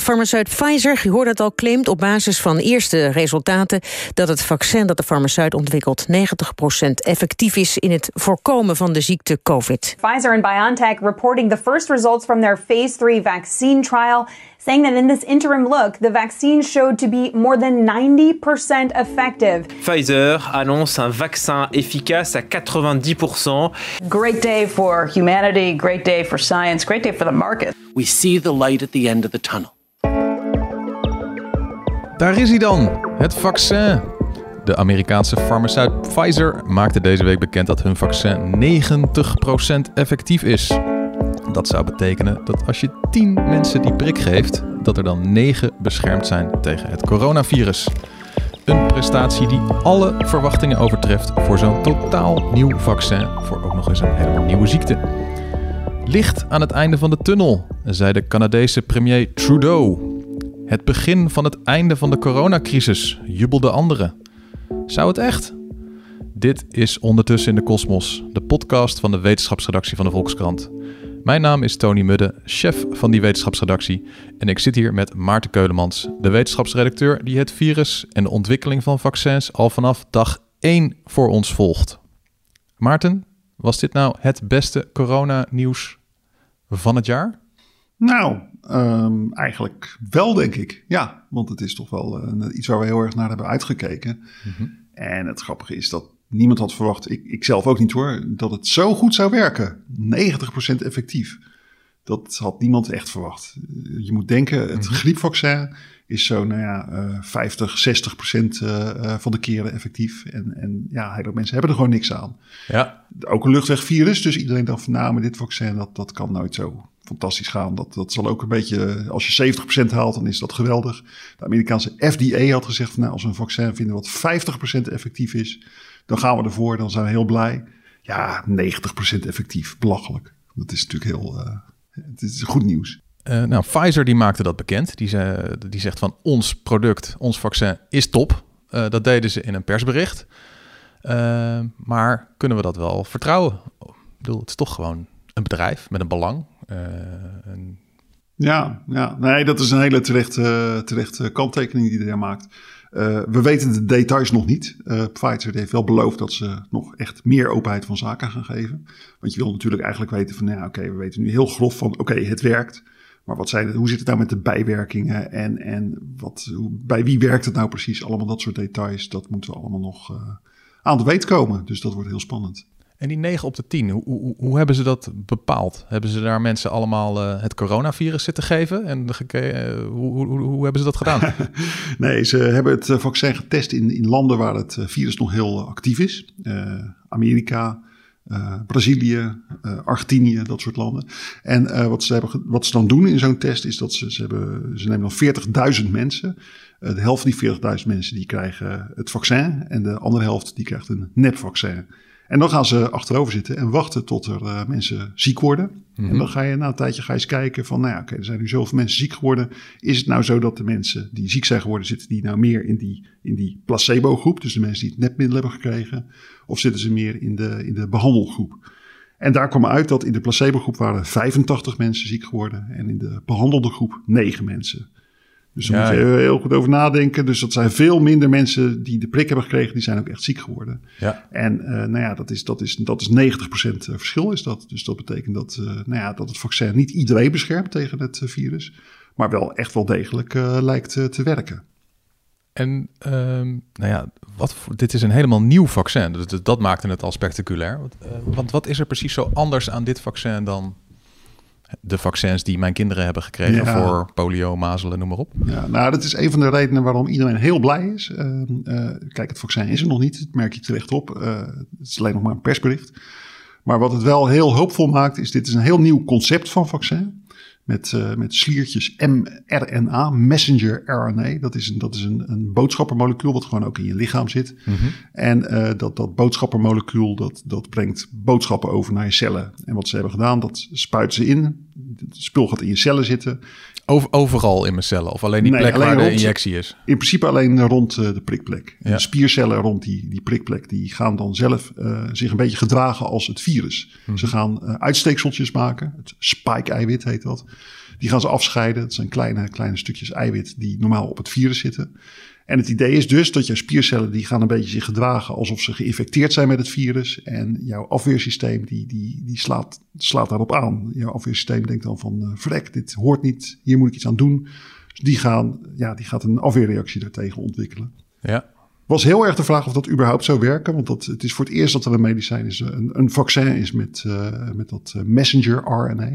Farmaceut Pfizer, je hoorde het al, claimt op basis van eerste resultaten dat het vaccin dat de farmaceut ontwikkelt 90% effectief is in het voorkomen van de ziekte COVID. Pfizer and BioNTech reporting the first results from their phase 3 vaccine trial, saying that in this interim look, the vaccine showed to be more than 90% effective. Pfizer annonce un vaccin efficace à 90%. Great day for humanity, great day for science, great day for the market. We see the light at the end of the tunnel. Daar is hij dan, het vaccin. De Amerikaanse farmaceut Pfizer maakte deze week bekend dat hun vaccin 90% effectief is. Dat zou betekenen dat als je 10 mensen die prik geeft, dat er dan 9 beschermd zijn tegen het coronavirus. Een prestatie die alle verwachtingen overtreft voor zo'n totaal nieuw vaccin voor ook nog eens een helemaal nieuwe ziekte. Licht aan het einde van de tunnel, zei de Canadese premier Trudeau. Het begin van het einde van de coronacrisis, jubelde anderen. Zou het echt? Dit is Ondertussen in de Kosmos, de podcast van de wetenschapsredactie van de Volkskrant. Mijn naam is Tony Mudde, chef van die wetenschapsredactie. En ik zit hier met Maarten Keulemans, de wetenschapsredacteur die het virus en de ontwikkeling van vaccins al vanaf dag 1 voor ons volgt. Maarten, was dit nou het beste coronanieuws van het jaar? Nou, um, eigenlijk wel, denk ik. Ja, want het is toch wel uh, iets waar we heel erg naar hebben uitgekeken. Mm -hmm. En het grappige is dat niemand had verwacht, ik, ik zelf ook niet hoor, dat het zo goed zou werken. 90% effectief. Dat had niemand echt verwacht. Je moet denken, het mm -hmm. griepvaccin is zo, nou ja, uh, 50, 60 procent uh, van de keren effectief. En, en ja, heel veel mensen hebben er gewoon niks aan. Ja. Ook een luchtwegvirus, dus iedereen dacht van, nou, dit vaccin, dat, dat kan nooit zo fantastisch gaan. Dat, dat zal ook een beetje, als je 70% haalt, dan is dat geweldig. De Amerikaanse FDA had gezegd, van, nou, als we een vaccin vinden wat 50% effectief is, dan gaan we ervoor, dan zijn we heel blij. Ja, 90% effectief, belachelijk. Dat is natuurlijk heel, uh, het is goed nieuws. Uh, nou, Pfizer die maakte dat bekend. Die, ze, die zegt van ons product, ons vaccin is top. Uh, dat deden ze in een persbericht. Maar kunnen we dat wel vertrouwen? Ik bedoel, het is toch gewoon een bedrijf met een belang. Een... Ja, ja, nee, dat is een hele terechte, kanttekening die hij maakt. Uh, we weten de details nog niet. Uh, Pfizer heeft wel beloofd dat ze nog echt meer openheid van zaken gaan geven. Want je wil natuurlijk eigenlijk weten van, nou ja, oké, we weten nu heel grof van, oké, het werkt. Maar wat zijn hoe zit het nou met de bijwerkingen en, en wat, bij wie werkt het nou precies? Allemaal dat soort details, dat moeten we allemaal nog aan de weet komen. Dus dat wordt heel spannend. En die 9 op de 10, hoe, hoe, hoe hebben ze dat bepaald? Hebben ze daar mensen allemaal uh, het coronavirus zitten geven? En uh, hoe, hoe, hebben ze dat gedaan? nee, ze hebben het vaccin getest in, in landen waar het virus nog heel actief is. Amerika, Brazilië, Argentinië, dat soort landen. En wat, ze hebben, wat ze dan doen in zo'n test is dat ze, ze, hebben, ze nemen dan 40.000 mensen. de helft van die 40.000 mensen die krijgen het vaccin en de andere helft die krijgt een nepvaccin. En dan gaan ze achterover zitten en wachten tot er uh, mensen ziek worden. Mm -hmm. En dan ga je na een tijdje ga je eens kijken van, nou ja, oké, okay, er zijn nu zoveel mensen ziek geworden. Is het nou zo dat de mensen die ziek zijn geworden, zitten die nou meer in die, in die placebo-groep? Dus de mensen die het nepmiddel hebben gekregen? Of zitten ze meer in de, in de behandelgroep? En daar kwam uit dat in de placebo-groep waren 85 mensen ziek geworden en in de behandelde groep 9 mensen. Dus daar ja, moet je heel goed over nadenken. Dus dat zijn veel minder mensen die de prik hebben gekregen, die zijn ook echt ziek geworden. Ja. En uh, nou ja, dat is, dat is, dat is 90% verschil is dat. Dus dat betekent dat, uh, nou ja, dat het vaccin niet iedereen beschermt tegen het virus, maar wel echt wel degelijk uh, lijkt te werken. En um, nou ja, wat, dit is een helemaal nieuw vaccin. Dus dat maakte het al spectaculair. Want wat is er precies zo anders aan dit vaccin dan de vaccins die mijn kinderen hebben gekregen ja. voor polio, mazelen, noem maar op. Ja, nou, dat is een van de redenen waarom iedereen heel blij is. Uh, uh, kijk, het vaccin is er nog niet, dat merk je terecht op. Uh, het is alleen nog maar een persbericht. Maar wat het wel heel hoopvol maakt, is dit is een heel nieuw concept van vaccin. Met, uh, met sliertjes mRNA, messenger RNA. Dat is een, dat is een, een boodschappermolecuul wat gewoon ook in je lichaam zit. Mhm. En uh, dat, dat boodschappermolecuul dat, dat brengt boodschappen over naar je cellen. En wat ze hebben gedaan, dat spuiten ze in. Het spul gaat in je cellen zitten. Over, overal in mijn cellen? Of alleen die Nee, plek alleen waar de injectie is? In principe alleen rond eh, de prikplek. Ja. De spiercellen rond die, die prikplek die gaan dan zelf eh, zich een beetje gedragen als het virus. Mhm. Ze gaan eh, uitsteekseltjes maken. Het spike-eiwit heet dat. Die gaan ze afscheiden. Het zijn kleine, kleine stukjes eiwit die normaal op het virus zitten. En het idee is dus dat jouw spiercellen die gaan een beetje zich gedragen alsof ze geïnfecteerd zijn met het virus. En jouw afweersysteem die, die, die slaat, slaat daarop aan. Jouw afweersysteem denkt dan van eh vrek, dit hoort niet, hier moet ik iets aan doen. Dus die, gaan, ja, die gaat een afweerreactie daartegen ontwikkelen. Ja. Was heel erg de vraag of dat überhaupt zou werken. Want dat, het is voor het eerst dat er een medicijn is, een, een vaccin is met, eh, met dat eh, messenger RNA.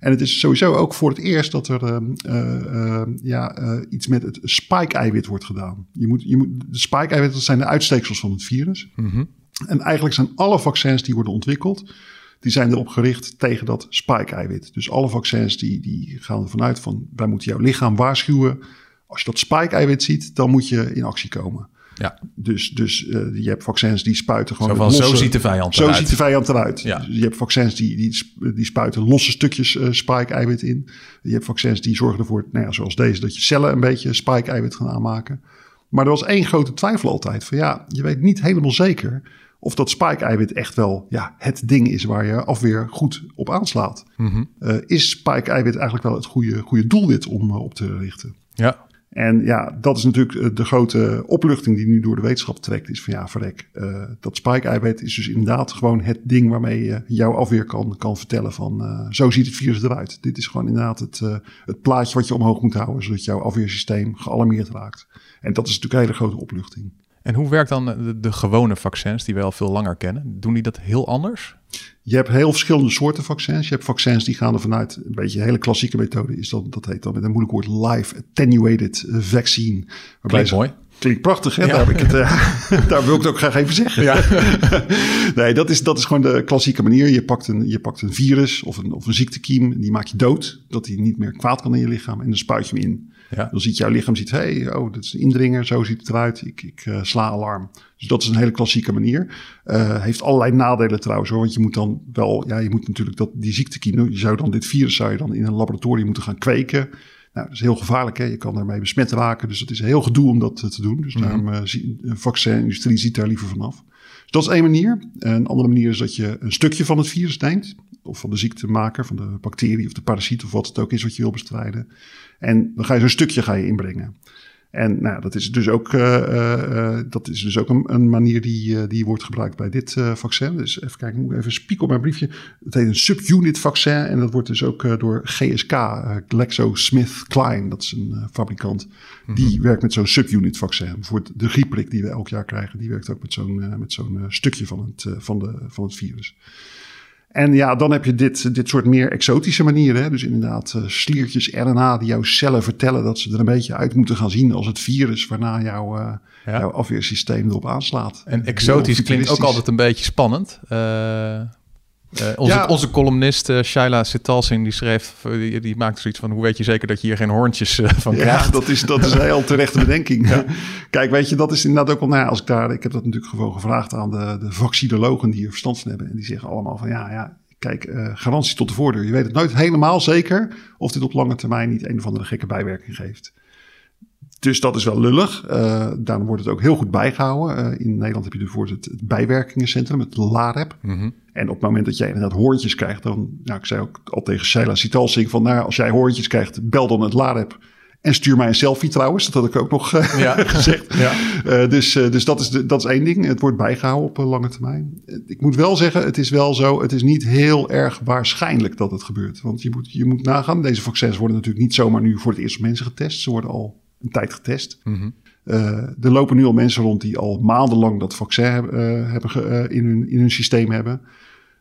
En het is sowieso ook voor het eerst dat er eh, eh, eh, ja, eh, iets met het spike-eiwit wordt gedaan. Je moet, je moet, de spike-eiwit, dat zijn de uitsteeksels van het virus. Mhm. En eigenlijk zijn alle vaccins die worden ontwikkeld, die zijn erop gericht tegen dat spike-eiwit. Dus alle vaccins die, die gaan ervan uit van, wij moeten jouw lichaam waarschuwen. Als je dat spike-eiwit ziet, dan moet je in actie komen. Ja. Dus, dus eh, je hebt vaccins die spuiten gewoon... Zo zo ziet de vijand Zo eruit. ziet de vijand eruit. Ja. Dus je hebt vaccins die, die, die spuiten losse stukjes eh, spike-eiwit in. Je hebt vaccins die zorgen ervoor, nou ja, zoals deze, dat je cellen een beetje spike-eiwit gaan aanmaken. Maar er was één grote twijfel altijd. Van ja, je weet niet helemaal zeker of dat spike-eiwit echt wel ja, het ding is waar je afweer goed op aanslaat. Mhm. Eh, is spike-eiwit eigenlijk wel het goede, goede doelwit om op te richten? Ja. En ja, dat is natuurlijk eh, de grote opluchting die nu door de wetenschap trekt. Is van ja, verrek, eh, dat spike-eiwit is dus inderdaad gewoon het ding waarmee je jouw afweer kan, kan vertellen van eh, zo ziet het virus eruit. Dit is gewoon inderdaad het, het plaatje wat je omhoog moet houden, zodat jouw afweersysteem gealarmeerd raakt. En dat is natuurlijk een hele grote opluchting. En hoe werkt dan de, de gewone vaccins die wij al veel langer kennen? Doen die dat heel anders? Je hebt heel verschillende soorten vaccins. Je hebt vaccins die gaan er vanuit, een beetje een hele klassieke methode is dat, dat heet dan met een moeilijk woord live attenuated vaccine. Waarbij Klinkt ze- mooi. Klinkt prachtig, hè? Ja. Daar, heb ik het, eh, daar wil ik het ook graag even zeggen. nee, dat is, dat is gewoon de klassieke manier. Je pakt een, je pakt een virus of een, of een ziektekiem, die maak je dood, dat die niet meer kwaad kan in je lichaam en dan spuit je hem in. Ja. Dan ziet jouw lichaam, ziet, hey, oh, dat is een indringer, zo ziet het eruit, ik, ik eh, sla alarm. Dus dat is een hele klassieke manier. Eh, heeft allerlei nadelen trouwens hoor, want je moet dan wel, ja, je moet natuurlijk dat, die ziektekiem, je zou dan dit virus zou je dan in een laboratorium moeten gaan kweken. Nou, dat is heel gevaarlijk, hè? je kan daarmee besmet raken, dus het is heel gedoe om dat eh, te doen. Dus daarom eh, zie- de vaccinindustrie ziet daar liever vanaf. Dus dat is één manier. Een andere manier is dat je een stukje van het virus neemt. Of van de ziektemaker, van de bacterie of de parasiet of wat het ook is wat je wil bestrijden. En dan ga je zo'n stukje ga je inbrengen. En nou, dat is dus ook, eh, eh, eh, dat is dus ook een, een manier die, die wordt gebruikt bij dit vaccin. Dus even kijken, ik moet even spieken op mijn briefje. Het heet een subunit vaccin en dat wordt dus ook door GSK, eh, GlaxoSmithKline, dat is een fabrikant. Die werkt met zo'n subunit vaccin. Bijvoorbeeld de griepprik die we elk jaar krijgen, die werkt ook met zo'n met zo'n stukje van het, van, de, van het virus. En ja, dan heb je dit, dit soort meer exotische manieren. Hè? Dus inderdaad eh, sliertjes RNA die jouw cellen vertellen dat ze er een beetje uit moeten gaan zien als het virus waarna jouw, eh, Ja. jouw afweersysteem erop aanslaat. En exotisch klinkt ook altijd een beetje spannend. Eh, eh, onze, Ja. onze columnist eh, Shaila Sitalsing die schreef, die, die maakte zoiets van: hoe weet je zeker dat je hier geen hoorntjes eh, van Ja, krijgt? dat is, dat is een heel terechte bedenking. Kijk, weet je, dat is inderdaad ook wel... Nou als ik daar... Ik heb dat natuurlijk gewoon gevraagd aan de, de vaccinologen die er verstand van hebben. En die zeggen allemaal van ja, ja kijk, garantie tot de voordeur. Je weet het nooit helemaal zeker of dit op lange termijn niet een of andere gekke bijwerking geeft. Dus dat is wel lullig. Eh, daarom wordt het ook heel goed bijgehouden. Eh, in Nederland heb je bijvoorbeeld het, het bijwerkingencentrum, het LAREP. Mhm. En op het moment dat jij inderdaad hoorntjes krijgt, dan, nou, ik zei ook al tegen Sheila Sitalsing van, nou, als jij hoorntjes krijgt, bel dan het LAREP. En stuur mij een selfie trouwens, dat had ik ook nog eh, Ja. gezegd. Ja. Eh, dus dus dat, is de, dat is één ding. Het wordt bijgehouden op eh, lange termijn. Eh, Ik moet wel zeggen, het is wel zo, het is niet heel erg waarschijnlijk dat het gebeurt. Want je moet, je moet nagaan, deze vaccins worden natuurlijk niet zomaar nu voor het eerst op mensen getest. Ze worden al een tijd getest. Mhm. Eh, er lopen nu al mensen rond die al maandenlang dat vaccin hebben, eh, hebben eh, in, hun, in hun systeem hebben.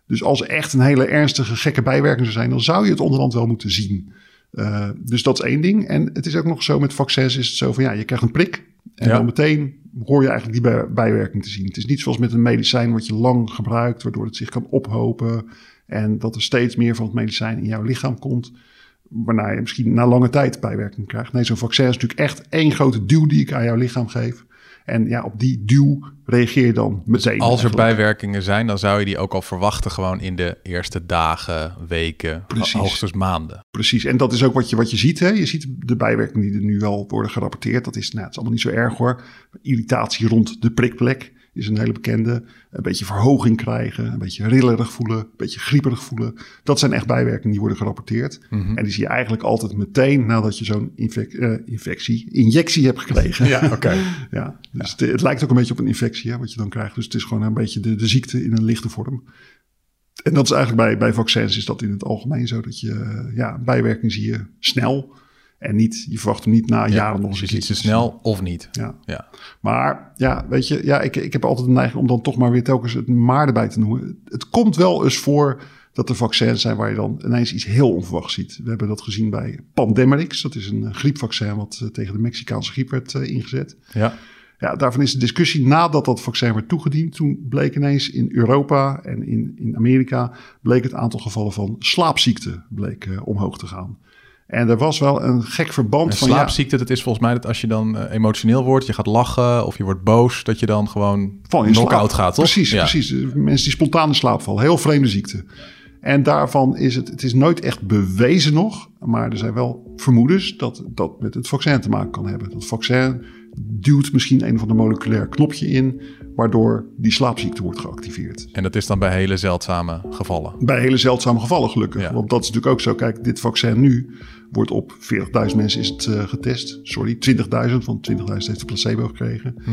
Dus als er echt een hele ernstige, gekke bijwerking zou zijn, dan zou je het onderhand wel moeten zien. Eh, dus dat is één ding. En het is ook nog zo met vaccins is het zo van ja, je krijgt een prik. En Ja. dan meteen hoor je eigenlijk die bij- bijwerking te zien. Het is niet zoals met een medicijn wat je lang gebruikt, waardoor het zich kan ophopen. En dat er steeds meer van het medicijn in jouw lichaam komt. waarna je misschien na lange tijd bijwerking krijgt. Nee, zo'n vaccin is natuurlijk echt één grote duw die ik aan jouw lichaam geef. En ja, op die duw reageer je dan meteen. Als er bijwerkingen zijn, dan zou je die ook al verwachten gewoon in de eerste dagen, weken, Precies. hoogstens maanden. Precies, en dat is ook wat je, wat je ziet. Hè? Je ziet de bijwerkingen die er nu wel worden gerapporteerd. Dat is, nou, het is allemaal niet zo erg hoor. Irritatie rond de prikplek is een hele bekende. Een beetje verhoging krijgen, een beetje rillerig voelen, een beetje grieperig voelen. Dat zijn echt bijwerkingen die worden gerapporteerd. Mhm. En die zie je eigenlijk altijd meteen nadat je zo'n infec- eh, infectie, injectie hebt gekregen. Ja, oké. ja, dus het, het lijkt ook een beetje op een infectie hè, wat je dan krijgt. Dus het is gewoon een beetje de, de ziekte in een lichte vorm. En dat is eigenlijk bij, bij vaccins is dat in het algemeen zo dat je eh, ja, bijwerking zie je snel en niet, je verwacht hem niet na jaren nog eens ze keertje. snel of niet. Ja. Ja. Maar ja, weet je, ja, ik, ik heb altijd een neiging om dan toch maar weer telkens het maar erbij te noemen. Het komt wel eens voor dat er vaccins zijn waar je dan ineens iets heel onverwachts ziet. We hebben dat gezien bij Pandemrix. Dat is een eh, griepvaccin wat eh, tegen de Mexicaanse griep werd eh, ingezet. Ja. Ja, daarvan is de discussie nadat dat vaccin werd toegediend. Toen bleek ineens in Europa en in, in Amerika bleek het aantal gevallen van slaapziekte bleek, omhoog te gaan. En er was wel een gek verband van slaapziekte, dat is volgens mij dat als je dan eh, emotioneel wordt, je gaat lachen of je wordt boos, dat je dan gewoon Val in knock-out slaap. gaat, toch? Precies, Ja. precies. Eh, Mensen die spontaan in slaap vallen. Heel vreemde ziekte. En daarvan is het, het is nooit echt bewezen nog, maar er zijn wel vermoedens dat dat met het vaccin te maken kan hebben. Dat vaccin duwt misschien een van de moleculair knopje in, waardoor die slaapziekte wordt geactiveerd. En dat is dan bij hele zeldzame gevallen. Bij hele zeldzame gevallen gelukkig. Ja. Want dat is natuurlijk ook zo. Kijk, dit vaccin nu wordt op 40.000 mensen is het eh, getest. Sorry, 20.000, want 20.000 heeft de placebo gekregen. Mhm.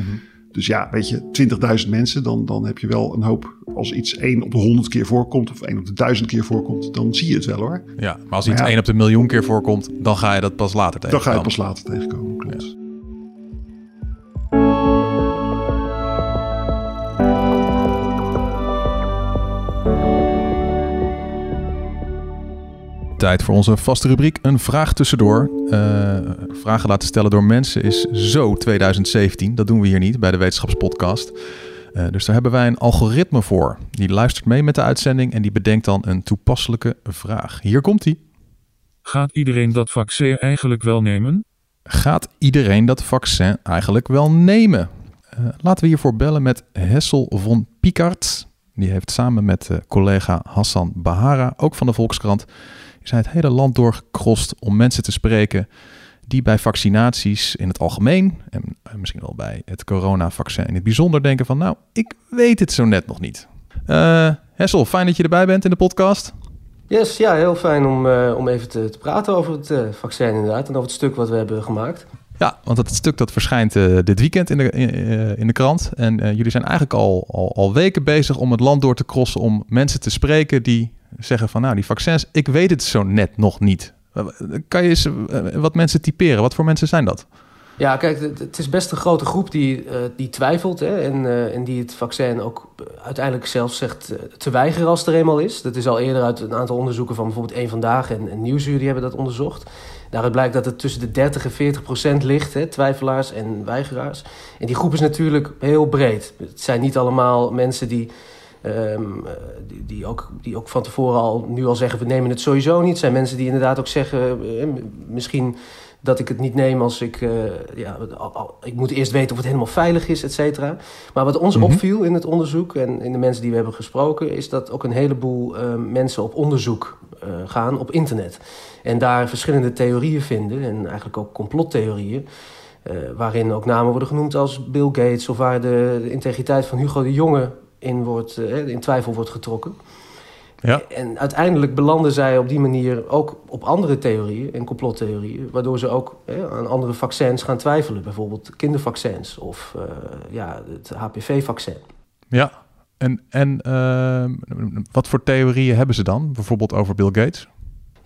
Dus ja, weet je, 20.000 mensen, dan, dan heb je wel een hoop. Als iets 1 op de 100 keer voorkomt of 1 op de 1000 keer voorkomt, dan zie je het wel hoor. Ja, maar als Maar iets ja. één op de miljoen keer voorkomt, dan ga je dat pas later Dan ga je tegenkomen. het pas later tegenkomen. Klopt. Tijd voor onze vaste rubriek, een vraag tussendoor. Eh, vragen laten stellen door mensen is zo 2017. Dat doen we hier niet bij de Wetenschapspodcast. Eh, dus daar hebben wij een algoritme voor. Die luistert mee met de uitzending en die bedenkt dan een toepasselijke vraag. Hier komt ie. Gaat iedereen dat vaccin eigenlijk wel nemen? Gaat iedereen dat vaccin eigenlijk wel nemen? Eh, laten we hiervoor bellen met Hessel von Picard. Die heeft samen met collega Hassan Bahara, ook van de Volkskrant, hij het hele land doorgekrost om mensen te spreken die bij vaccinaties in het algemeen en misschien wel bij het coronavaccin in het bijzonder denken van nou, ik weet het zo net nog niet. Eh, Hessel, fijn dat je erbij bent in de podcast. Yes, ja, heel fijn om, eh, om even te, te praten over het eh, vaccin inderdaad en over het stuk wat we hebben gemaakt. Ja, want het stuk dat verschijnt eh, dit weekend in de, in, eh, de krant. En eh, jullie zijn eigenlijk al, al, al weken bezig om het land door te crossen om mensen te spreken die zeggen van nou, die vaccins, ik weet het zo net nog niet. Kan je eens wat mensen typeren? Wat voor mensen zijn dat? Ja, kijk, het, is best een grote groep die, die twijfelt hè, en, en die het vaccin ook uiteindelijk zelfs zegt te weigeren als het er eenmaal is. Dat is al eerder uit een aantal onderzoeken van bijvoorbeeld Eén Vandaag en, en hebben dat onderzocht. Daaruit blijkt dat het tussen de 30 en 40 procent ligt, hè, twijfelaars en weigeraars. En die groep is natuurlijk heel breed. Het zijn niet allemaal mensen die, ehm, eh, die, die, ook, die ook van tevoren al nu al zeggen, we nemen het sowieso niet. Het zijn mensen die inderdaad ook zeggen, eh, misschien dat ik het niet neem als ik... eh, ja, ik moet eerst weten of het helemaal veilig is, et cetera. Maar wat ons Mhm. opviel in het onderzoek en in de mensen die we hebben gesproken... is dat ook een heleboel eh, mensen op onderzoek eh, gaan op internet. En daar verschillende theorieën vinden en eigenlijk ook complottheorieën... waarin ook namen worden genoemd als Bill Gates... of waar de, de integriteit van Hugo de Jonge in, wordt, in twijfel wordt getrokken. Ja. En uiteindelijk belanden zij op die manier ook op andere theorieën en complottheorieën, waardoor ze ook hè, aan andere vaccins gaan twijfelen. Bijvoorbeeld kindervaccins of eh, ja, het HPV-vaccin. Ja, en, en eh, wat voor theorieën hebben ze dan? Bijvoorbeeld over Bill Gates?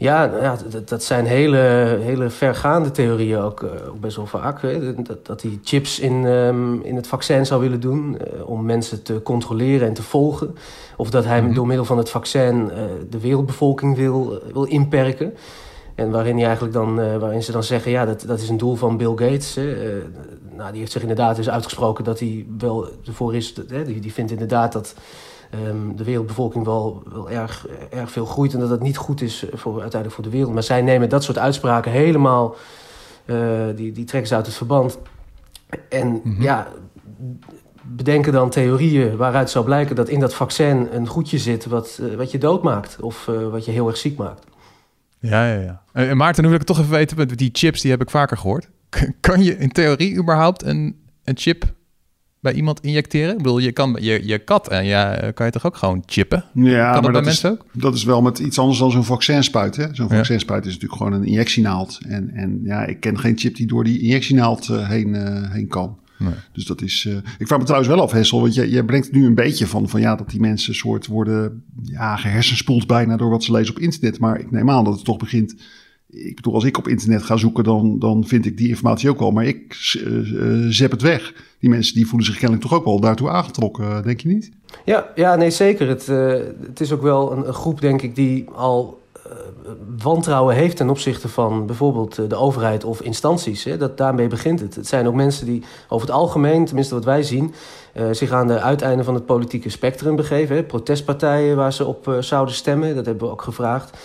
Ja, ja dat, dat zijn hele, hele vergaande theorieën ook, eh, ook best wel vaak. Hè. Dat, dat hij chips in, ehm, in het vaccin zou willen doen eh, om mensen te controleren en te volgen. Of dat hij Mhm. door middel van het vaccin eh, de wereldbevolking wil, wil inperken. En waarin, hij eigenlijk dan, waarin ze dan zeggen, ja, dat, dat is een doel van Bill Gates. Hè. Nou, die heeft zich inderdaad dus uitgesproken dat hij wel ervoor is... dat, hè, die, die vindt inderdaad dat ehm, de wereldbevolking wel, wel erg, erg veel groeit en dat dat niet goed is voor, uiteindelijk voor de wereld. Maar zij nemen dat soort uitspraken helemaal, die, die trekken ze uit het verband. En ja, bedenken dan theorieën waaruit zou blijken dat in dat vaccin een goedje zit wat, wat je doodmaakt of wat je heel erg ziek maakt. Ja, ja, ja. En Maarten, nu wil ik toch even weten, met die chips die heb ik vaker gehoord. Kan je in theorie überhaupt een, een chip bij iemand injecteren? Ik bedoel, je kan je, je kat en ja, kan je toch ook gewoon chippen? Ja, kan maar dat, dat, bij is, ook? dat is wel met iets anders dan zo'n vaccinspuit. hè? Zo'n vaccinspuit is natuurlijk gewoon een injectienaald. En, en ja, ik ken geen chip die door die injectienaald uh, heen, uh, heen kan. Nee. Dus dat is. Uh, ik vraag me trouwens wel af, Hessel, want je, je brengt nu een beetje van, van ja, dat die mensen soort worden ja, gehersenspoeld bijna door wat ze lezen op internet. Maar ik neem aan dat het toch begint. Ik bedoel, als ik op internet ga zoeken, dan, dan vind ik die informatie ook wel. Maar ik uh, het weg. Die mensen die voelen zich kennelijk toch ook wel daartoe aangetrokken, denk je niet? Ja, ja nee, zeker. Het, het is ook wel een, groep, denk ik, die al wantrouwen heeft ten opzichte van bijvoorbeeld de overheid of instanties. Hè, dat, daarmee begint het. Het zijn ook mensen die over het algemeen, tenminste wat wij zien, zich aan de uiteinden van het politieke spectrum begeven. Hè, protestpartijen waar ze op zouden stemmen, dat hebben we ook gevraagd.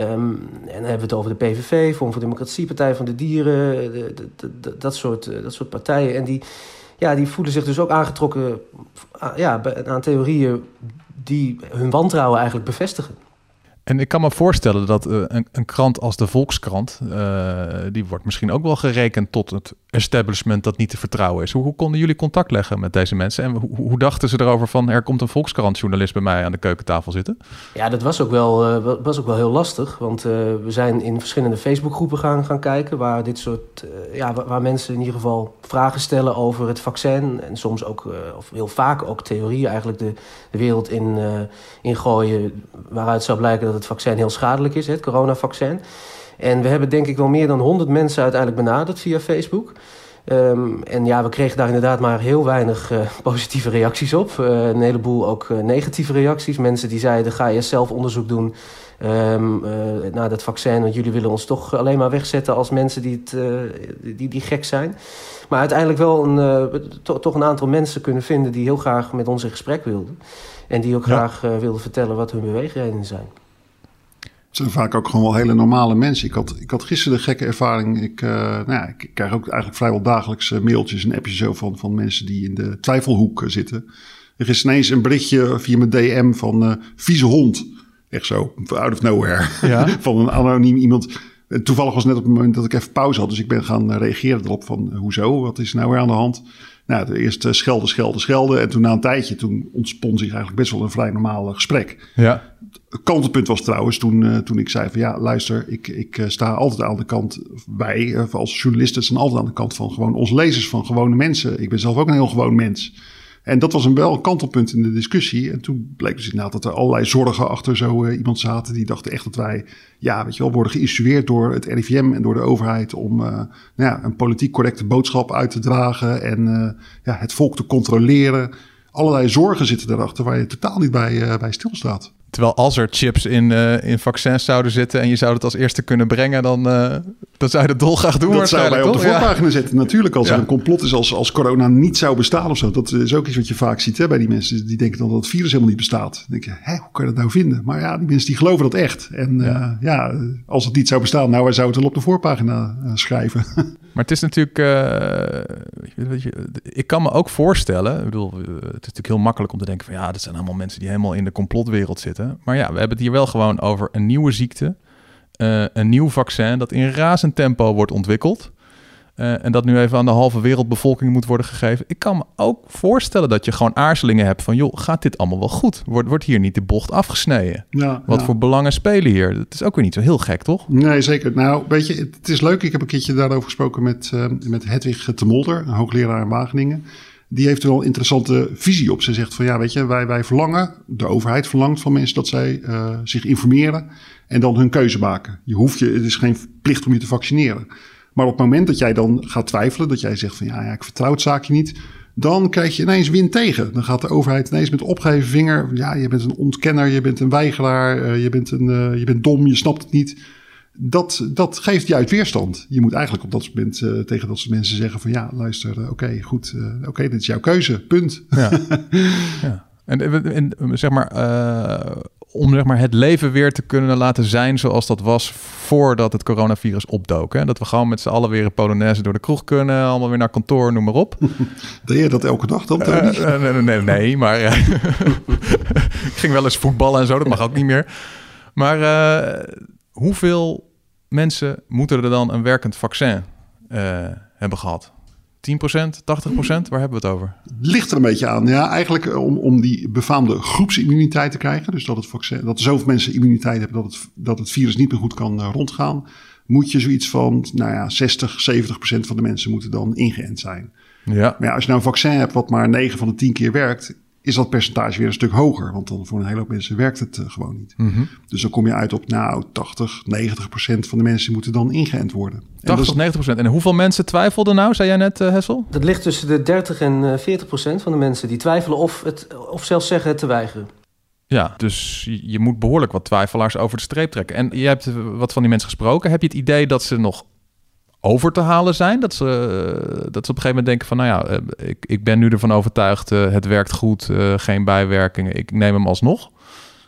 Um, en dan hebben we het over de PVV, Vorm voor Democratie, Partij van de Dieren, dat, soort, uh, dat soort partijen. En die, ja, die voelen zich dus ook aangetrokken ja, aan theorieën die hun wantrouwen eigenlijk bevestigen. En ik kan me voorstellen dat uh, een, een, krant als de Volkskrant, uh, die wordt misschien ook wel gerekend tot het establishment dat niet te vertrouwen is. Hoe, konden jullie contact leggen met deze mensen? En hoe, dachten ze erover van, er komt een Volkskrant-journalist bij mij aan de keukentafel zitten? Ja, dat was ook wel, uh, was ook wel heel lastig. Want we zijn in verschillende Facebookgroepen gaan, gaan kijken waar dit soort, ja, waar, mensen in ieder geval vragen stellen over het vaccin. En soms ook, of heel vaak ook theorieën eigenlijk de, de wereld in, ingooien waaruit zou blijken dat het vaccin heel schadelijk is, het coronavaccin. En we hebben denk ik wel meer dan 100 mensen uiteindelijk benaderd via Facebook. Um, en ja, we kregen daar inderdaad maar heel weinig uh, positieve reacties op. Uh, een heleboel ook uh, negatieve reacties. Mensen die zeiden, ga je zelf onderzoek doen um, naar dat vaccin... want jullie willen ons toch alleen maar wegzetten als mensen die, het, die, die gek zijn. Maar uiteindelijk wel een, to, toch een aantal mensen kunnen vinden... die heel graag met ons in gesprek wilden. En die ook ja. graag wilden vertellen wat hun beweegredenen zijn. Het zijn vaak ook gewoon wel hele normale mensen. Ik had, ik had gisteren de gekke ervaring. Ik, uh, nou ja, ik krijg ook eigenlijk vrijwel dagelijks uh, mailtjes en appjes zo van, van mensen die in de twijfelhoek uh, zitten. Er is ineens een berichtje via mijn DM van vieze hond. Echt zo, out of nowhere. Ja. van een anoniem iemand. Toevallig was het net op het moment dat ik even pauze had. Dus ik ben gaan reageren erop van hoezo, wat is nou weer aan de hand? Nou, eerst schelden, schelden, schelden. En toen na een tijdje, toen ontspon zich eigenlijk best wel een vrij normaal gesprek. Ja. Het kantelpunt was trouwens toen, uh, toen ik zei van ja, luister, ik, ik uh, sta altijd aan de kant, wij uh, als journalisten staan altijd aan de kant van gewoon onze lezers, van gewone mensen. Ik ben zelf ook een heel gewoon mens. En dat was een wel kantelpunt in de discussie. En toen bleek dus inderdaad dat er allerlei zorgen achter zo uh, iemand zaten. Die dachten echt dat wij, ja, weet je wel, worden geïnstrueerd door het RIVM en door de overheid om uh, nou ja, een politiek correcte boodschap uit te dragen en uh, ja, het volk te controleren. Allerlei zorgen zitten erachter waar je totaal niet bij, bij stilstaat. Terwijl als er chips in, uh, in vaccins zouden zitten en je zou het als eerste kunnen brengen, dan, uh, dan zou je dat dolgraag doen. Dat zouden wij op de voorpagina ja. zetten. Natuurlijk, als ja. er een complot is, als, als corona niet zou bestaan of zo. Dat is ook iets wat je vaak ziet hè, bij die mensen. Die denken dan dat het virus helemaal niet bestaat. Dan denk je, hè, hoe kan je dat nou vinden? Maar ja, die mensen die geloven dat echt. En ja, uh, ja als het niet zou bestaan, nou, wij zouden het wel op de voorpagina schrijven. Maar het is natuurlijk, ik kan me ook voorstellen, ik bedoel, het is natuurlijk heel makkelijk om te denken van ja, dat zijn allemaal mensen die helemaal in de complotwereld zitten. Maar ja, we hebben het hier wel gewoon over een nieuwe ziekte. Uh, een nieuw vaccin dat in razend tempo wordt ontwikkeld. Uh, en dat nu even aan de halve wereldbevolking moet worden gegeven. Ik kan me ook voorstellen dat je gewoon aarzelingen hebt van... joh, gaat dit allemaal wel goed? Wordt, wordt hier niet de bocht afgesneden? Ja, Wat ja. voor belangen spelen hier? Dat is ook weer niet zo heel gek, toch? Nee, zeker. Nou, weet je, het is leuk. Ik heb een keertje daarover gesproken met, uh, met Hedwig de Molder... een hoogleraar in Wageningen die heeft er wel een interessante visie op. Ze zegt van ja, weet je, wij, wij verlangen, de overheid verlangt van mensen dat zij uh, zich informeren en dan hun keuze maken. Je hoeft je, het is geen plicht om je te vaccineren. Maar op het moment dat jij dan gaat twijfelen, dat jij zegt van ja, ja ik vertrouw het zaakje niet, dan krijg je ineens wind tegen. Dan gaat de overheid ineens met opgeheven vinger, ja, je bent een ontkenner, je bent een weigeraar, uh, je, bent een, uh, je bent dom, je snapt het niet dat, dat geeft juist weerstand. Je moet eigenlijk op dat moment uh, tegen dat soort mensen zeggen van ja, luister, uh, oké, okay, goed, uh, oké, okay, dit is jouw keuze, punt. Ja. ja. En, en zeg maar, uh, om zeg maar, het leven weer te kunnen laten zijn zoals dat was voordat het coronavirus opdook. Hè? Dat we gewoon met z'n allen weer een Polonaise door de kroeg kunnen, allemaal weer naar kantoor, noem maar op. Deed je dat elke dag dan, uh, nee, nee, nee, maar ik ging wel eens voetballen en zo, dat mag ook niet meer. Maar hoeveel mensen moeten er dan een werkend vaccin hebben gehad? 10%, 80%? Waar hebben we het over? Ligt er een beetje aan. Ja, eigenlijk eh, om, om die befaamde groepsimmuniteit te krijgen. Dus dat, het vaccin, dat zoveel mensen immuniteit hebben dat het, dat het virus niet meer goed kan uh, rondgaan. Moet je zoiets van, nou ja, 60, 70% van de mensen moeten dan ingeënt zijn. Ja. Maar ja, als je nou een vaccin hebt wat maar 9 van de 10 keer werkt, is dat percentage weer een stuk hoger. Want dan voor een hele hoop mensen werkt het uh, gewoon niet. Mm -hmm. Dus dan kom je uit op nou 80, 90 procent van de mensen moeten dan ingeënt worden. 80 tot 90 procent. En hoeveel mensen twijfelden nou, zei jij net uh, Hessel? Dat ligt tussen de 30 en uh, 40 procent van de mensen die twijfelen of, het, of zelfs zeggen het te weigeren. Ja, dus je moet behoorlijk wat twijfelaars over de streep trekken. En je hebt wat van die mensen gesproken. Heb je het idee dat ze nog over te halen zijn. Dat ze, dat ze op een gegeven moment denken van... nou ja, ik, ik ben nu ervan overtuigd, uh, het werkt goed, geen bijwerkingen. Ik neem hem alsnog.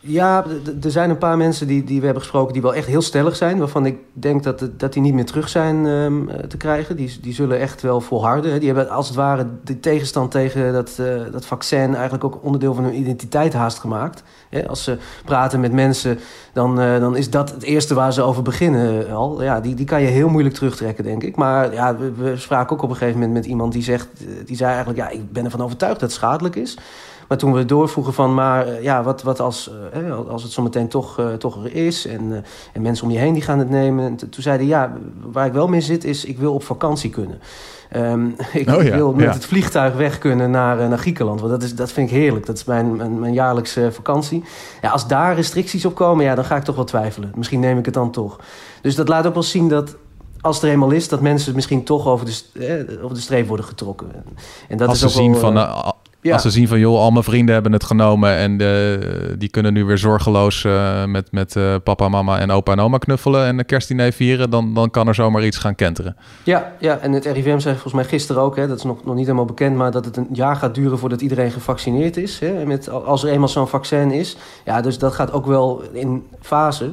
Ja, er zijn een paar mensen die, die we hebben gesproken... die wel echt heel stellig zijn. Waarvan ik denk dat, dat die niet meer terug zijn um, te krijgen. Die, die zullen echt wel volharden. Die hebben als het ware de tegenstand tegen dat, uh, dat vaccin... eigenlijk ook onderdeel van hun identiteit haast gemaakt. Als ze praten met mensen, dan, uh, dan is dat het eerste waar ze over beginnen al. Ja, die, die kan je heel moeilijk terugtrekken, denk ik. Maar ja, we, we spraken ook op een gegeven moment met iemand die zegt... die zei eigenlijk, ja, ik ben ervan overtuigd dat het schadelijk is... Maar toen we doorvoegen van, maar ja, wat, wat als, uh, als het zometeen toch, uh, toch er is en, en mensen om je heen die gaan het nemen. En toen zeiden ja, waar ik wel mee zit is, ik wil op vakantie kunnen. Um, ik, oh ja, ik, wil met ja. het vliegtuig weg kunnen naar, naar Griekenland. Want dat, is, dat vind ik heerlijk. Dat is mijn, mijn, mijn jaarlijkse vakantie. Ja, als daar restricties op komen, ja, dan ga ik toch wel twijfelen. Misschien neem ik het dan toch. Dus dat laat ook wel zien dat als het er eenmaal is, dat mensen misschien toch over de, eh, over de streep worden getrokken. En dat als is ze ook zien wel, van, uh, ja. als ze zien van, joh, al mijn vrienden hebben het genomen en uh, die kunnen nu weer zorgeloos uh, met, met uh, papa, mama en opa en oma knuffelen en een kerstdiner vieren, dan, dan kan er zomaar iets gaan kenteren. Ja, ja, en het RIVM zei volgens mij gisteren ook, hè, dat is nog, nog niet helemaal bekend, maar dat het een jaar gaat duren voordat iedereen gevaccineerd is. Hè, met, als er eenmaal zo'n vaccin is. Ja, dus dat gaat ook wel in fase.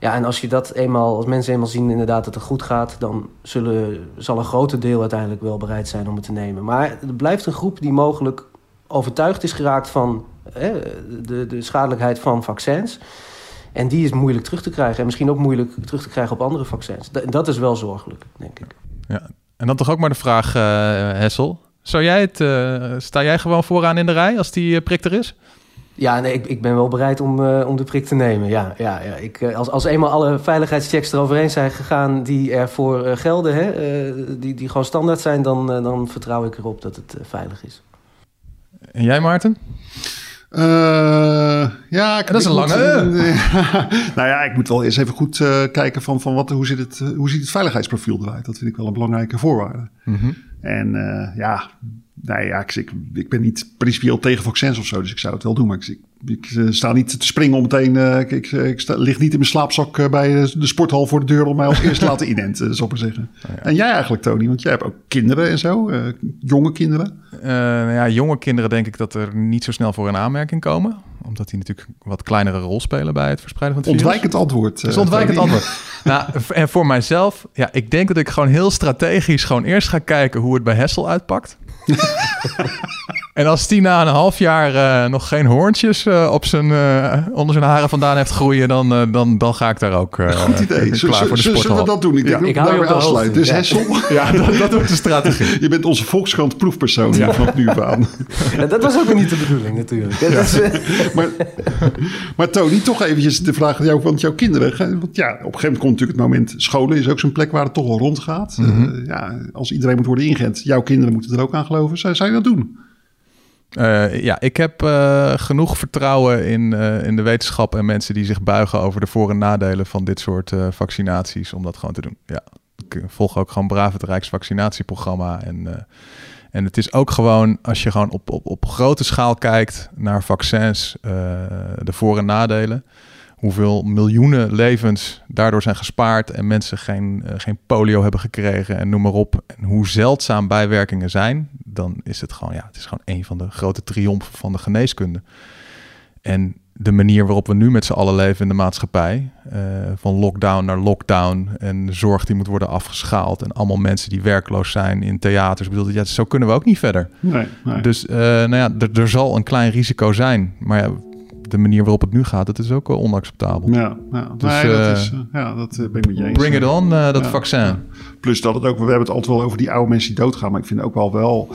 Ja, en als je dat eenmaal, als mensen eenmaal zien inderdaad dat het goed gaat, dan zullen, zal een groter deel uiteindelijk wel bereid zijn om het te nemen. Maar er blijft een groep die mogelijk overtuigd is geraakt van hè, de, de schadelijkheid van vaccins. En die is moeilijk terug te krijgen. En misschien ook moeilijk terug te krijgen op andere vaccins. Dat, dat is wel zorgelijk, denk ik. Ja. En dan toch ook maar de vraag, uh, Hessel. Zou jij het, uh, sta jij gewoon vooraan in de rij als die uh, prik er is? Ja, nee, ik, ik ben wel bereid om, uh, om de prik te nemen. Ja, ja, ja. Ik, als, als eenmaal alle veiligheidschecks eroverheen zijn gegaan die ervoor gelden, hè, die, die gewoon standaard zijn, dan, dan vertrouw ik erop dat het veilig is. En jij, Maarten? Uh, ja, ik, dat is een lange. Moet, nou ja, ik moet wel eerst even goed uh, kijken van, van wat, hoe, zit het, hoe ziet het veiligheidsprofiel eruit. Dat vind ik wel een belangrijke voorwaarde. Mm -hmm. En ja, nee, ja ik, ik, ik, ben niet principieel tegen vaccins of zo, dus ik zou het wel doen. Maar ik, ik uh, sta niet te springen om meteen. Uh, ik, ik, ik sta, lig niet in mijn slaapzak uh, bij de sporthal voor de deur om mij als eerste te laten inenten, zou ik maar zeggen. Oh, ja. En jij eigenlijk, Tony, want jij hebt ook kinderen en zo, jonge kinderen. nou ja, jonge kinderen denk ik dat er niet zo snel voor in aanmerking komen omdat die natuurlijk een wat kleinere rol spelen bij het verspreiden van het ontwijkend virus. antwoord. Dus ontwijkend antwoord. nou, en voor mijzelf, ja, ik denk dat ik gewoon heel strategisch gewoon eerst ga kijken hoe het bij Hessel uitpakt. en als die na een half jaar uh, nog geen hoorntjes uh, op zijn, uh, onder zijn haren vandaan heeft groeien, dan, dan, dan ga ik daar ook Goed idee. klaar voor de sporthal. Zullen we dat doen? Ik, denk ja, ik hou je op de afsluiten. Dus ja. Hessel. ja, dat, dat wordt de strategie. je bent onze Volkskrant proefpersoon ja. vanaf nu aan. Ja, dat was ook niet de bedoeling natuurlijk. Ja. Is, maar, maar Tony, toch eventjes de vraag aan jou, want jouw kinderen, want ja, op een gegeven moment komt natuurlijk het moment, scholen is ook zo'n plek waar het toch wel rondgaat. Mm -hmm. uh, ja, als iedereen moet worden ingeënt, jouw kinderen moeten er ook aan geloven. Zou, zou je dat doen? Uh, ja, ik heb uh, genoeg vertrouwen in, uh, in de wetenschap en mensen die zich buigen over de voor- en nadelen van dit soort vaccinaties om dat gewoon te doen. Ja, ik volg ook gewoon braaf het Rijksvaccinatieprogramma en en het is ook gewoon, als je gewoon op, op, op grote schaal kijkt naar vaccins, de voor- en nadelen. Hoeveel miljoenen levens daardoor zijn gespaard en mensen geen, uh, geen polio hebben gekregen en noem maar op. En hoe zeldzaam bijwerkingen zijn, dan is het gewoon, ja, het is gewoon een van de grote triomfen van de geneeskunde. En de manier waarop we nu met z'n allen leven in de maatschappij, uh, van lockdown naar lockdown en zorg die moet worden afgeschaald en allemaal mensen die werkloos zijn in theaters, bedoel, ja, zo kunnen we ook niet verder. Nee, nee. Dus uh, nou ja, er zal een klein risico zijn, maar ja, de manier waarop het nu gaat, dat is ook wel onacceptabel. Ja, ja. Dus, nee, dat, is, uh, ja dat ben ik met je eens. Bring it on, dat ja, vaccin. Ja. Plus dat het ook, we hebben het altijd wel over die oude mensen die doodgaan, maar ik vind ook wel wel,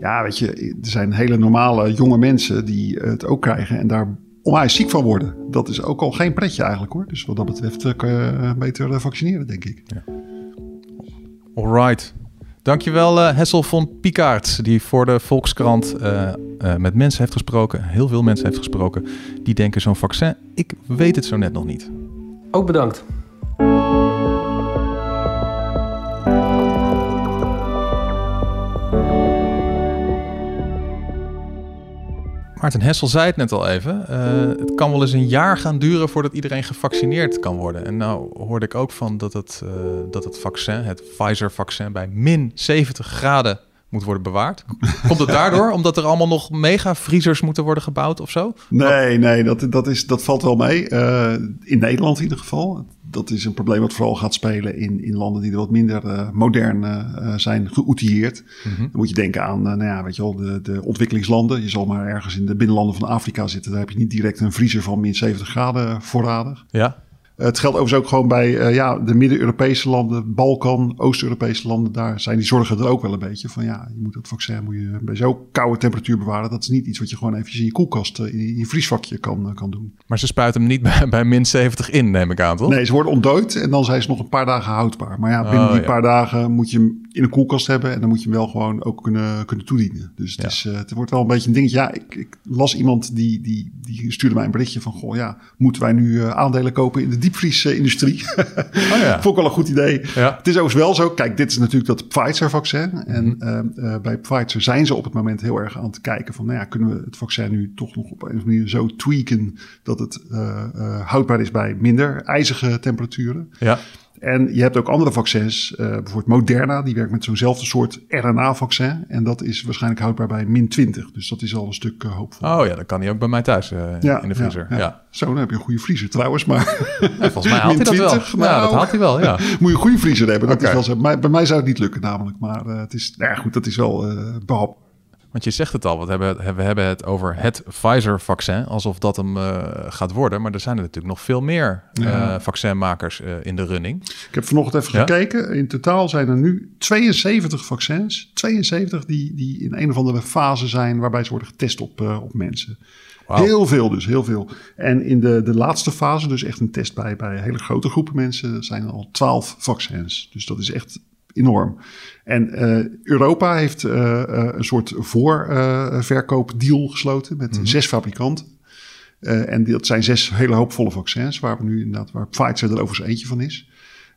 ja, weet je, er zijn hele normale jonge mensen die het ook krijgen en daar onwijs ziek van worden. Dat is ook al geen pretje eigenlijk hoor. Dus wat dat betreft kan je beter vaccineren, denk ik. Ja. Alright. Dankjewel uh, Hessel von Pikaert, die voor de Volkskrant uh, uh, met mensen heeft gesproken. Heel veel mensen heeft gesproken. Die denken zo'n vaccin, ik weet het zo net nog niet. Ook bedankt. Maarten Hessel zei het net al even. Uh, het kan wel eens een jaar gaan duren voordat iedereen gevaccineerd kan worden. En nou hoorde ik ook van dat het, uh, dat het vaccin, het Pfizer-vaccin, bij min 70 graden moet worden bewaard. Komt het daardoor? Omdat er allemaal nog mega-vriezers moeten worden gebouwd of zo? Nee, nee, dat, dat, is, dat valt wel mee. Uh, in Nederland in ieder geval. Dat is een probleem wat vooral gaat spelen in, in landen die er wat minder uh, modern uh, zijn geoutilleerd. Mm -hmm. Dan moet je denken aan nou ja, weet je wel, de, de ontwikkelingslanden. Je zal maar ergens in de binnenlanden van Afrika zitten. Daar heb je niet direct een vriezer van min 70 graden voorradig. Ja. Het geldt overigens ook gewoon bij uh, ja, de Midden-Europese landen, Balkan, Oost-Europese landen. Daar zijn die zorgen er ook wel een beetje van. Ja, je moet dat vaccin moet je bij zo'n koude temperatuur bewaren. Dat is niet iets wat je gewoon eventjes in je koelkast, in je, in je vriesvakje kan, kan doen. Maar ze spuiten hem niet bij, bij min 70 in, neem ik aan, toch? Nee, ze worden ontdooid en dan zijn ze nog een paar dagen houdbaar. Maar ja, binnen oh, die ja. paar dagen moet je hem in een koelkast hebben. En dan moet je hem wel gewoon ook kunnen, kunnen toedienen. Dus het, ja. is, uh, het wordt wel een beetje een dingetje. Ja, ik, ik las iemand die, die, die stuurde mij een berichtje van... Goh, ja, moeten wij nu aandelen kopen in de diepvriesindustrie? oh, ja. Vond ik wel een goed idee. Ja. Het is overigens wel zo. Kijk, dit is natuurlijk dat Pfizer-vaccin. Mm -hmm. En uh, uh, bij Pfizer zijn ze op het moment heel erg aan het kijken van... Nou ja, kunnen we het vaccin nu toch nog op een of andere manier zo tweaken... dat het houdbaar is bij minder ijzige temperaturen? Ja. En je hebt ook andere vaccins, uh, bijvoorbeeld Moderna, die werkt met zo'nzelfde soort RNA-vaccin. En dat is waarschijnlijk houdbaar bij min 20. Dus dat is al een stuk uh, hoopvol. Oh ja, dan kan hij ook bij mij thuis uh, ja, in de vriezer. Ja, ja. ja, Zo, dan heb je een goede vriezer trouwens. Maar volgens mij haalt hij dat 20, wel. Nou, ja, dat haalt hij wel, ja. Moet je een goede vriezer hebben. Dat okay. is wel zo. Bij, bij mij zou het niet lukken namelijk. Maar het is, nou ja, goed, dat is wel behap. Want je zegt het al, we hebben, we hebben het over het Pfizer-vaccin, alsof dat hem uh, gaat worden. Maar er zijn er natuurlijk nog veel meer ja. uh, vaccinmakers uh, in de running. Ik heb vanochtend even ja? gekeken. In totaal zijn er nu 72 vaccins. 72 die, die in een of andere fase zijn waarbij ze worden getest op, op mensen. Wow. Heel veel dus, heel veel. En in de, de laatste fase, dus echt een test bij, bij hele grote groepen mensen, zijn er al 12 vaccins. Dus dat is echt enorm. En uh, Europa heeft uh, uh, een soort voorverkoopdeal gesloten met mm-hmm. zes fabrikanten. en dat zijn zes hele hoopvolle vaccins, waar we nu inderdaad, waar Pfizer er overigens eentje van is.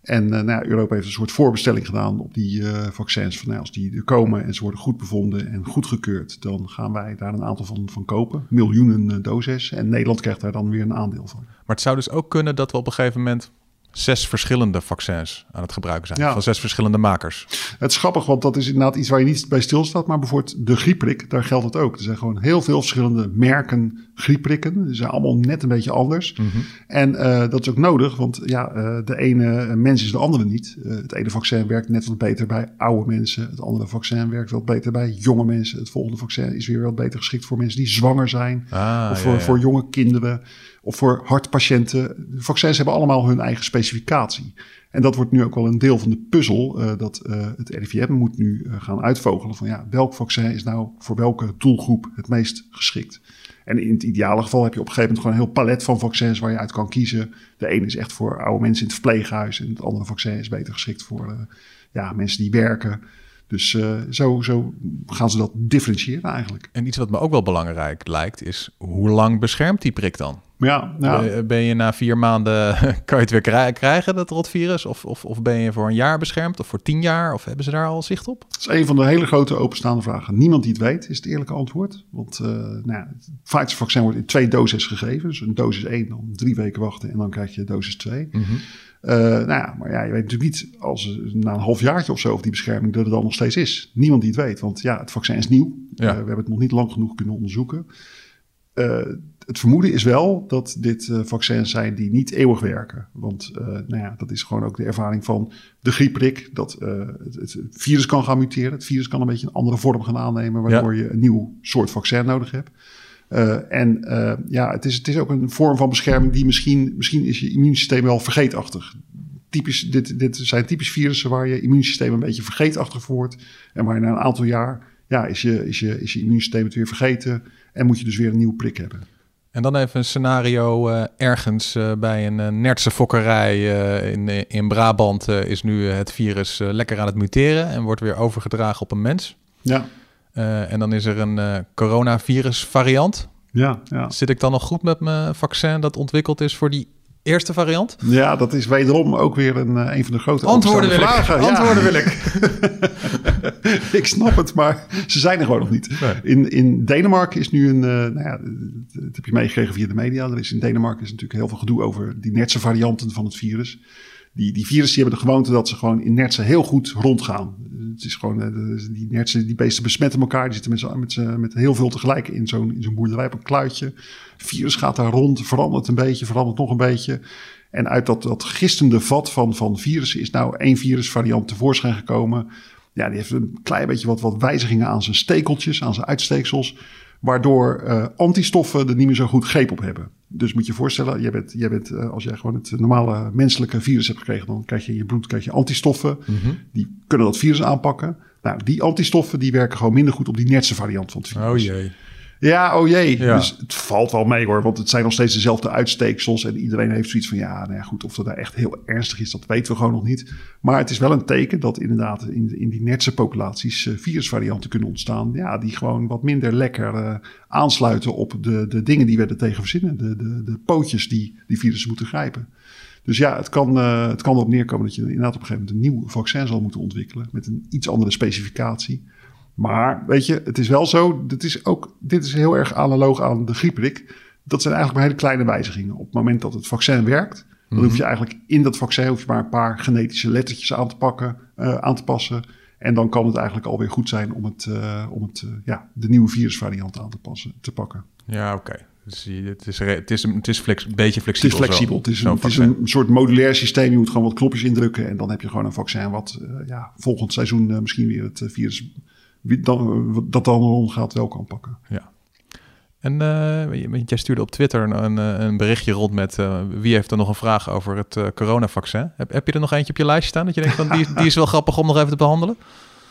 En nou ja, Europa heeft een soort voorbestelling gedaan op die vaccins. Van, nou, als die er komen en ze worden goed bevonden en goedgekeurd, dan gaan wij daar een aantal van, van kopen. Miljoenen doses. En Nederland krijgt daar dan weer een aandeel van. Maar het zou dus ook kunnen dat we op een gegeven moment zes verschillende vaccins aan het gebruiken zijn. Ja. Van zes verschillende makers. Het is grappig, want dat is inderdaad iets waar je niet bij stilstaat. Maar bijvoorbeeld de griepprik, daar geldt het ook. Er zijn gewoon heel veel verschillende merken griepprikken. Ze zijn allemaal net een beetje anders. Mm -hmm. En uh, dat is ook nodig, want ja, uh, de ene mens is de andere niet. Uh, het ene vaccin werkt net wat beter bij oude mensen. Het andere vaccin werkt wat beter bij jonge mensen. Het volgende vaccin is weer wat beter geschikt voor mensen die zwanger zijn. Ah, of voor, ja. voor jonge kinderen. Of voor hartpatiënten. De vaccins hebben allemaal hun eigen specificatie. En dat wordt nu ook wel een deel van de puzzel. Uh, dat uh, het RIVM moet nu uh, gaan uitvogelen van ja, welk vaccin is nou voor welke doelgroep het meest geschikt. En in het ideale geval heb je op een gegeven moment gewoon een heel palet van vaccins waar je uit kan kiezen. De ene is echt voor oude mensen in het verpleeghuis. En het andere vaccin is beter geschikt voor ja, mensen die werken. Dus zo, zo gaan ze dat differentiëren eigenlijk. En iets wat me ook wel belangrijk lijkt is, hoe lang beschermt die prik dan? Ja, ja. Ben- je na vier maanden, kan je het weer krij- krijgen, dat rotvirus? Of, of, of ben je voor een jaar beschermd? Of voor tien jaar? Of hebben ze daar al zicht op? Dat is een van de hele grote openstaande vragen. Niemand die het weet, is het eerlijke antwoord. Want eh nou ja, het Pfizer-vaccin wordt in twee doses gegeven. Dus een dosis 1, dan drie weken wachten en dan krijg je dosis 2. Eh, nou ja, maar ja, je weet natuurlijk niet als na een halfjaartje of zo of die bescherming er dan nog steeds is. Niemand die het weet, want ja, het vaccin is nieuw. Ja. Eh, we hebben het nog niet lang genoeg kunnen onderzoeken. Het vermoeden is wel dat dit eh, vaccins zijn die niet eeuwig werken. Want eh, nou ja, dat is gewoon ook de ervaring van de griepprik. Dat eh, het, het virus kan gaan muteren. Het virus kan een beetje een andere vorm gaan aannemen. Waardoor je een nieuw soort vaccin nodig hebt. En ja, het is, het is ook een vorm van bescherming die misschien, misschien is je immuunsysteem wel vergeetachtig. Typisch, dit, dit zijn typisch virussen waar je immuunsysteem een beetje vergeetachtig voor wordt. En waar je na een aantal jaar, ja, is je, is je, is je immuunsysteem het weer vergeten. En moet je dus weer een nieuwe prik hebben. En dan even een scenario eh, ergens eh, bij een uh, nertse fokkerij in, in Brabant is nu het virus lekker aan het muteren en wordt weer overgedragen op een mens. Ja. En dan is er een coronavirus variant. Ja, ja. Zit ik dan nog goed met mijn vaccin dat ontwikkeld is voor die eerste variant? Ja, dat is wederom ook weer een, eh, een van de grote Antwoorden wil ik. vragen. Ja. Antwoorden wil ik. ik snap het, maar ze zijn er gewoon nog niet. Nee. In, in Denemarken is nu een, eh, nou ja, dat heb je meegekregen via de media. Er is in Denemarken is natuurlijk heel veel gedoe over die nertse varianten van het virus. Die, die virussen hebben de gewoonte dat ze gewoon in nertsen heel goed rondgaan. Het is gewoon, eh, die nertsen, die beesten besmetten elkaar. Die zitten met, met, met heel veel tegelijk in zo'n in zo'n boerderij op een kluitje. Het virus gaat daar rond, verandert een beetje, verandert nog een beetje. En uit dat, dat gistende vat van, van virussen is nou één virusvariant tevoorschijn gekomen. Ja, die heeft een klein beetje wat, wat wijzigingen aan zijn stekeltjes, aan zijn uitsteeksels. Waardoor eh, antistoffen er niet meer zo goed greep op hebben. Dus moet je je voorstellen, jij bent, jij bent, eh, als jij gewoon het normale menselijke virus hebt gekregen, dan krijg je in je bloed krijg je antistoffen. Die kunnen dat virus aanpakken. Nou, die antistoffen die werken gewoon minder goed op die netse variant van het virus. Oh jee. Ja, oh jee. Ja. Dus het valt wel mee hoor, want het zijn nog steeds dezelfde uitsteeksels. En iedereen heeft zoiets van, ja, nou ja, goed, of dat nou echt heel ernstig is, dat weten we gewoon nog niet. Maar het is wel een teken dat inderdaad in, in die netse populaties eh, virusvarianten kunnen ontstaan. Ja, die gewoon wat minder lekker eh, aansluiten op de, de dingen die we er tegen verzinnen. De, de, de pootjes die die virussen moeten grijpen. Dus ja, het kan, eh, het kan erop neerkomen dat je inderdaad op een gegeven moment een nieuw vaccin zal moeten ontwikkelen. Met een iets andere specificatie. Maar weet je, het is wel zo. Dit is, ook, dit is heel erg analoog aan de griepprik. Dat zijn eigenlijk maar hele kleine wijzigingen. Op het moment dat het vaccin werkt, dan hoef je eigenlijk in dat vaccin hoef je maar een paar genetische lettertjes aan te pakken, eh, aan te passen. En dan kan het eigenlijk alweer goed zijn om, het, eh, om het, eh, ja, de nieuwe virusvariant aan te, passen, te pakken. Ja, oké. Dus het is, het is, het is flex, een beetje Het flexibel. is flexibel. zo. Het is, een, het is een soort modulair systeem. Je moet gewoon wat knopjes indrukken. En dan heb je gewoon een vaccin wat ja, volgend seizoen misschien weer het virus wie dan, dat dan rondgaat wel kan pakken. Ja. En eh, jij stuurde op Twitter een, een, berichtje rond met eh, wie heeft er nog een vraag over het eh, coronavaccin. Heb, heb je er nog eentje op je lijstje staan dat je denkt van die, die is wel grappig om nog even te behandelen?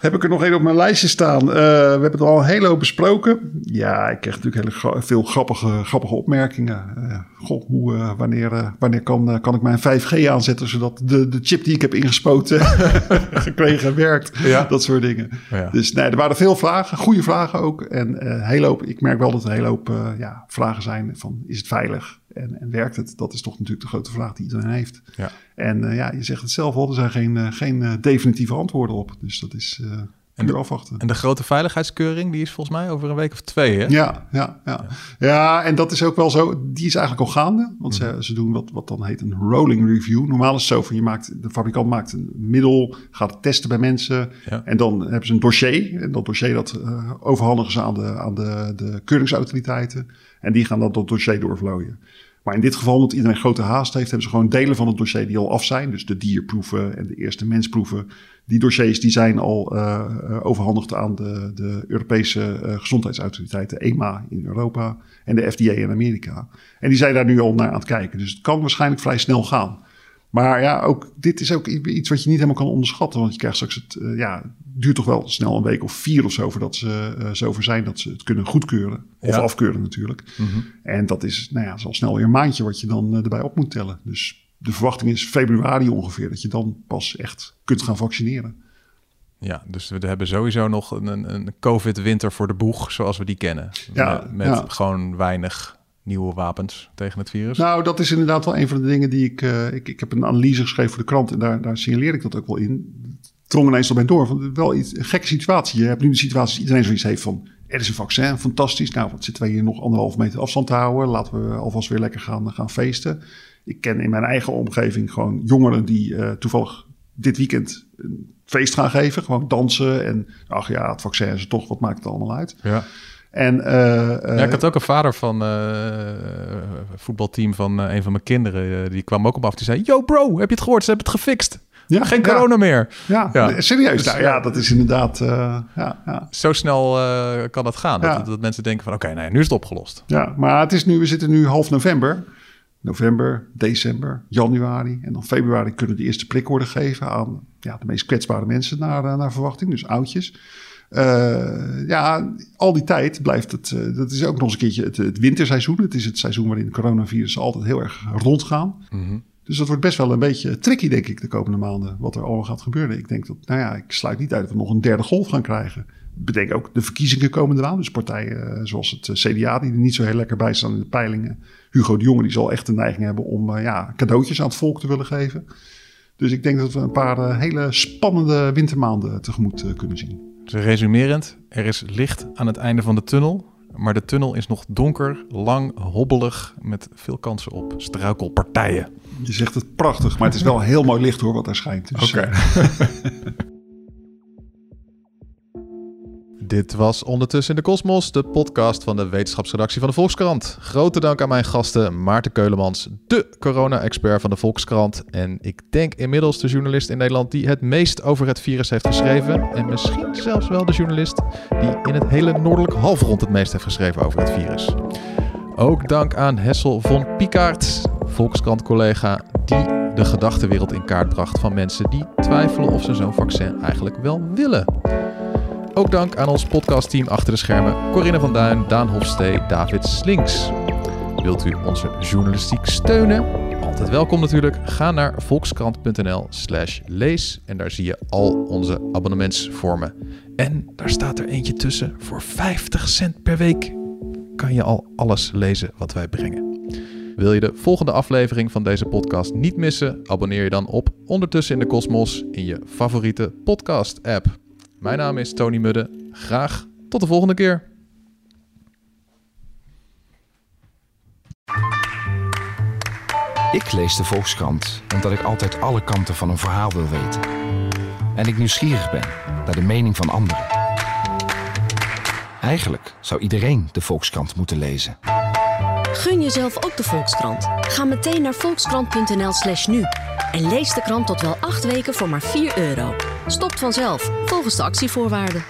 Heb ik er nog één op mijn lijstje staan. Eh, we hebben het al een hele hoop besproken. Ja, ik kreeg natuurlijk hele gra- veel grappige, grappige opmerkingen. Eh, goh, hoe, eh, wanneer, wanneer kan, kan ik mijn 5G aanzetten... zodat de, de chip die ik heb ingespoten gekregen werkt. Ja. Dat soort dingen. Ja. Dus nee, er waren veel vragen, goede vragen ook. En een hele hoop, ik merk wel dat er een hele hoop ja, vragen zijn van... is het veilig en, en werkt het? Dat is toch natuurlijk de grote vraag die iedereen heeft. Ja. En eh, ja, je zegt het zelf al, er zijn geen, eh, geen eh, definitieve antwoorden op. Dus dat is eh En de- afwachten. En de grote veiligheidskeuring, die is volgens mij over een week of twee, hè? Ja, ja, ja. ja, en dat is ook wel zo. Die is eigenlijk al gaande. Want Mhm. ze, ze doen wat, wat dan heet een rolling review. Normaal is het zo van je maakt, de fabrikant maakt een middel, gaat het testen bij mensen. Ja. En dan hebben ze een dossier. En dat dossier dat overhandigen ze aan, de, aan de, de keuringsautoriteiten. En die gaan dan dat dossier doorvlooien. Maar in dit geval, omdat iedereen grote haast heeft, hebben ze gewoon delen van het dossier die al af zijn. Dus de dierproeven en de eerste mensproeven. Die dossiers die zijn al eh, eh, overhandigd aan de, de Europese eh, gezondheidsautoriteiten, EMA in Europa en de FDA in Amerika. En die zijn daar nu al naar aan het kijken. Dus het kan waarschijnlijk vrij snel gaan. Maar ja, ook, dit is ook iets wat je niet helemaal kan onderschatten. Want je krijgt straks het, eh, ja, duurt toch wel snel een week of vier of zo voordat ze eh, zover zijn dat ze het kunnen goedkeuren. Of Ja. afkeuren natuurlijk. En dat is, nou ja, dat is al snel weer een maandje wat je dan eh, erbij op moet tellen. Dus de verwachting is februari ongeveer dat je dan pas echt kunt gaan vaccineren. Ja, dus we hebben sowieso nog een, een, een COVID-winter voor de boeg, zoals we die kennen. Ja, met met ja. gewoon weinig nieuwe wapens tegen het virus? Nou, dat is inderdaad wel een van de dingen die ik... Uh, ik, ik heb een analyse geschreven voor de krant en daar, daar signaleer ik dat ook wel in. Drong ineens al bij door. Van, wel iets, een gekke situatie. Je hebt nu de situatie dat iedereen zoiets heeft van... Er is een vaccin, fantastisch. Nou, wat zitten wij hier nog anderhalf meter afstand te houden? Laten we alvast weer lekker gaan, gaan feesten. Ik ken in mijn eigen omgeving gewoon jongeren die uh, toevallig dit weekend een feest gaan geven. Gewoon dansen en ach ja, het vaccin is toch, wat maakt het allemaal uit? Ja. En, uh, ja, ik had ook een vader van uh, voetbalteam van een van mijn kinderen. die kwam ook op af. Die zei: Yo, bro, heb je het gehoord? Ze hebben het gefixt. Ja, Geen corona ja. meer. Ja, ja. serieus. Dus, nou, ja, dat is inderdaad. Uh, ja, ja. Zo snel uh, kan dat gaan. Dat, dat, mensen denken van oké, okay, nee, nu is het opgelost. Ja, maar het is nu, we zitten nu half november. November, december, januari en dan februari kunnen de eerste prik worden gegeven aan ja, de meest kwetsbare mensen naar, naar verwachting, dus oudjes. Uh, ja, al die tijd blijft het. Uh, dat is ook nog eens een keertje het, het, winterseizoen. Het is het seizoen waarin coronavirus altijd heel erg rondgaan. Mm -hmm. Dus dat wordt best wel een beetje tricky, denk ik, de komende maanden. Wat er allemaal gaat gebeuren. Ik denk dat, nou ja, ik sluit niet uit dat we nog een derde golf gaan krijgen. Bedenk ook de verkiezingen komen eraan. Dus partijen zoals het CDA, die er niet zo heel lekker bij staan in de peilingen. Hugo de Jonge, die zal echt de neiging hebben om ja, cadeautjes aan het volk te willen geven. Dus ik denk dat we een paar hele spannende wintermaanden tegemoet kunnen zien. Dus resumerend, er is licht aan het einde van de tunnel. Maar de tunnel is nog donker, lang, hobbelig, met veel kansen op struikelpartijen. Je zegt het prachtig, maar het is wel heel mooi licht hoor, wat daar schijnt. Dus, Oké. Okay. Dit was Ondertussen in de Kosmos, de podcast van de wetenschapsredactie van de Volkskrant. Grote dank aan mijn gasten Maarten Keulemans, de corona-expert van de Volkskrant. En ik denk inmiddels de journalist in Nederland die het meest over het virus heeft geschreven. En misschien zelfs wel de journalist die in het hele noordelijke halfrond het meest heeft geschreven over het virus. Ook dank aan Hessel von Pikaert, Volkskrant-collega, die de gedachtenwereld in kaart bracht van mensen die twijfelen of ze zo'n vaccin eigenlijk wel willen. Ook dank aan ons podcastteam achter de schermen: Corinne van Duin, Daan Hofstee, David Slinks. Wilt u onze journalistiek steunen? Altijd welkom natuurlijk. Ga naar volkskrant.nl/slash lees en daar zie je al onze abonnementsvormen. En daar staat er eentje tussen. Voor 50 cent per week kan je al alles lezen wat wij brengen. Wil je de volgende aflevering van deze podcast niet missen? Abonneer je dan op Ondertussen in de Kosmos in je favoriete podcast-app. Mijn naam is Tony Mudde. Graag tot de volgende keer. Ik lees de Volkskrant omdat ik altijd alle kanten van een verhaal wil weten. En ik nieuwsgierig ben naar de mening van anderen. Eigenlijk zou iedereen de Volkskrant moeten lezen. Gun jezelf ook de Volkskrant. Ga meteen naar volkskrant.nl slash nu. En lees de krant tot wel acht weken voor maar 4 euro. Stopt vanzelf, volgens de actievoorwaarden.